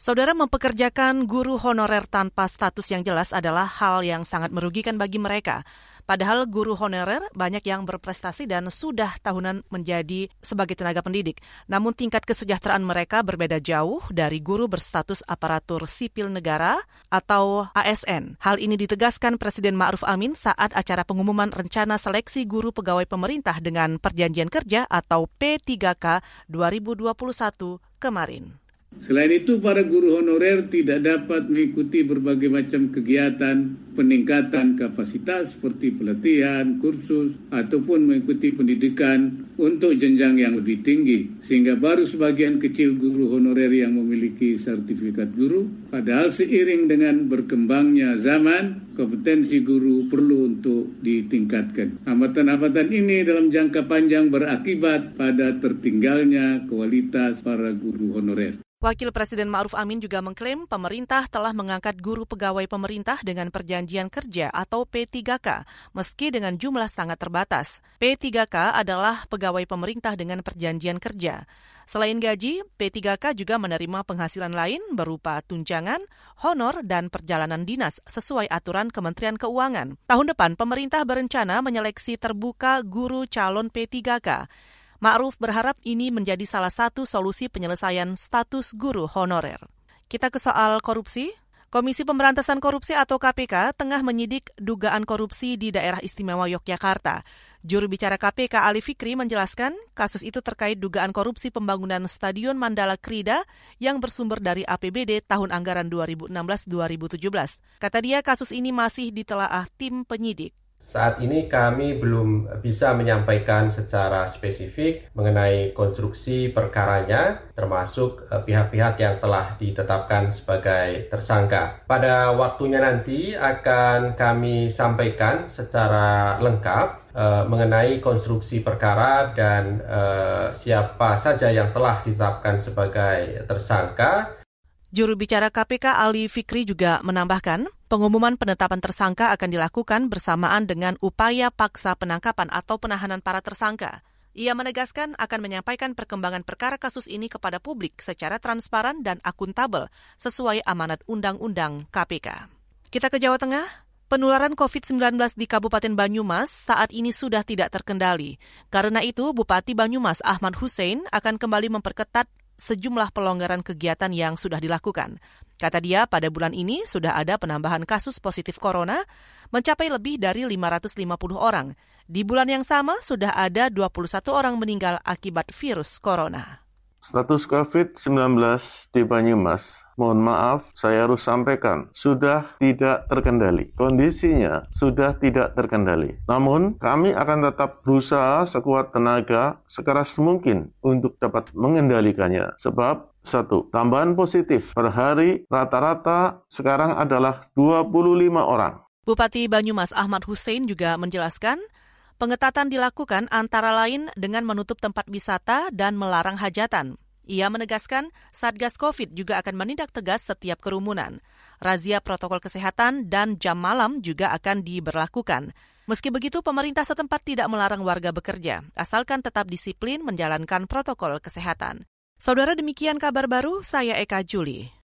Saudara mempekerjakan guru honorer tanpa status yang jelas adalah hal yang sangat merugikan bagi mereka. Padahal guru honorer banyak yang berprestasi dan sudah tahunan menjadi sebagai tenaga pendidik. Namun tingkat kesejahteraan mereka berbeda jauh dari guru berstatus aparatur sipil negara atau ASN. Hal ini ditegaskan Presiden Ma'ruf Amin saat acara pengumuman rencana seleksi guru pegawai pemerintah dengan perjanjian kerja atau P3K 2021 kemarin. Selain itu, para guru honorer tidak dapat mengikuti berbagai macam kegiatan peningkatan kapasitas seperti pelatihan, kursus, ataupun mengikuti pendidikan untuk jenjang yang lebih tinggi. Sehingga baru sebagian kecil guru honorer yang memiliki sertifikat guru. Padahal seiring dengan berkembangnya zaman, kompetensi guru perlu untuk ditingkatkan. Hambatan-hambatan ini dalam jangka panjang berakibat pada tertinggalnya kualitas para guru honorer. Wakil Presiden Ma'ruf Amin juga mengklaim pemerintah telah mengangkat guru pegawai pemerintah dengan perjanjian kerja atau P3K, meski dengan jumlah sangat terbatas. P3K adalah pegawai pemerintah dengan perjanjian kerja. Selain gaji, P3K juga menerima penghasilan lain berupa tunjangan, honor, dan perjalanan dinas sesuai aturan Kementerian Keuangan. Tahun depan, pemerintah berencana menyeleksi terbuka guru calon P3K. Ma'ruf berharap ini menjadi salah satu solusi penyelesaian status guru honorer. Kita ke soal korupsi. Komisi Pemberantasan Korupsi atau KPK tengah menyidik dugaan korupsi di daerah istimewa Yogyakarta. Juru bicara KPK Ali Fikri menjelaskan kasus itu terkait dugaan korupsi pembangunan Stadion Mandala Krida yang bersumber dari APBD tahun anggaran 2016-2017. Kata dia kasus ini masih ditelaah tim penyidik. Saat ini kami belum bisa menyampaikan secara spesifik mengenai konstruksi perkaranya, termasuk eh, pihak-pihak yang telah ditetapkan sebagai tersangka. Pada waktunya nanti akan kami sampaikan secara lengkap uh, mengenai konstruksi perkara dan uh, siapa saja yang telah ditetapkan sebagai tersangka Juru bicara KPK Ali Fikri juga menambahkan, pengumuman penetapan tersangka akan dilakukan bersamaan dengan upaya paksa penangkapan atau penahanan para tersangka. Ia menegaskan akan menyampaikan perkembangan perkara kasus ini kepada publik secara transparan dan akuntabel sesuai amanat Undang-Undang KPK. Kita ke Jawa Tengah. Penularan COVID-19 di Kabupaten Banyumas saat ini sudah tidak terkendali. Karena itu, Bupati Banyumas Ahmad Hussein akan kembali memperketat sejumlah pelonggaran kegiatan yang sudah dilakukan. Kata dia, pada bulan ini sudah ada penambahan kasus positif corona mencapai lebih dari 550 orang. Di bulan yang sama sudah ada 21 orang meninggal akibat virus corona. Status COVID-19 di Banyumas, mohon maaf saya harus sampaikan, sudah tidak terkendali. Kondisinya sudah tidak terkendali. Namun, kami akan tetap berusaha sekuat tenaga, sekeras mungkin untuk dapat mengendalikannya. Sebab satu, tambahan positif per hari rata-rata sekarang adalah 25 orang. Bupati Banyumas Ahmad Hussein juga menjelaskan, Pengetatan dilakukan antara lain dengan menutup tempat wisata dan melarang hajatan. Ia menegaskan Satgas COVID juga akan menindak tegas setiap kerumunan. Razia protokol kesehatan dan jam malam juga akan diberlakukan. Meski begitu, pemerintah setempat tidak melarang warga bekerja, asalkan tetap disiplin menjalankan protokol kesehatan. Saudara demikian kabar baru, saya Eka Juli.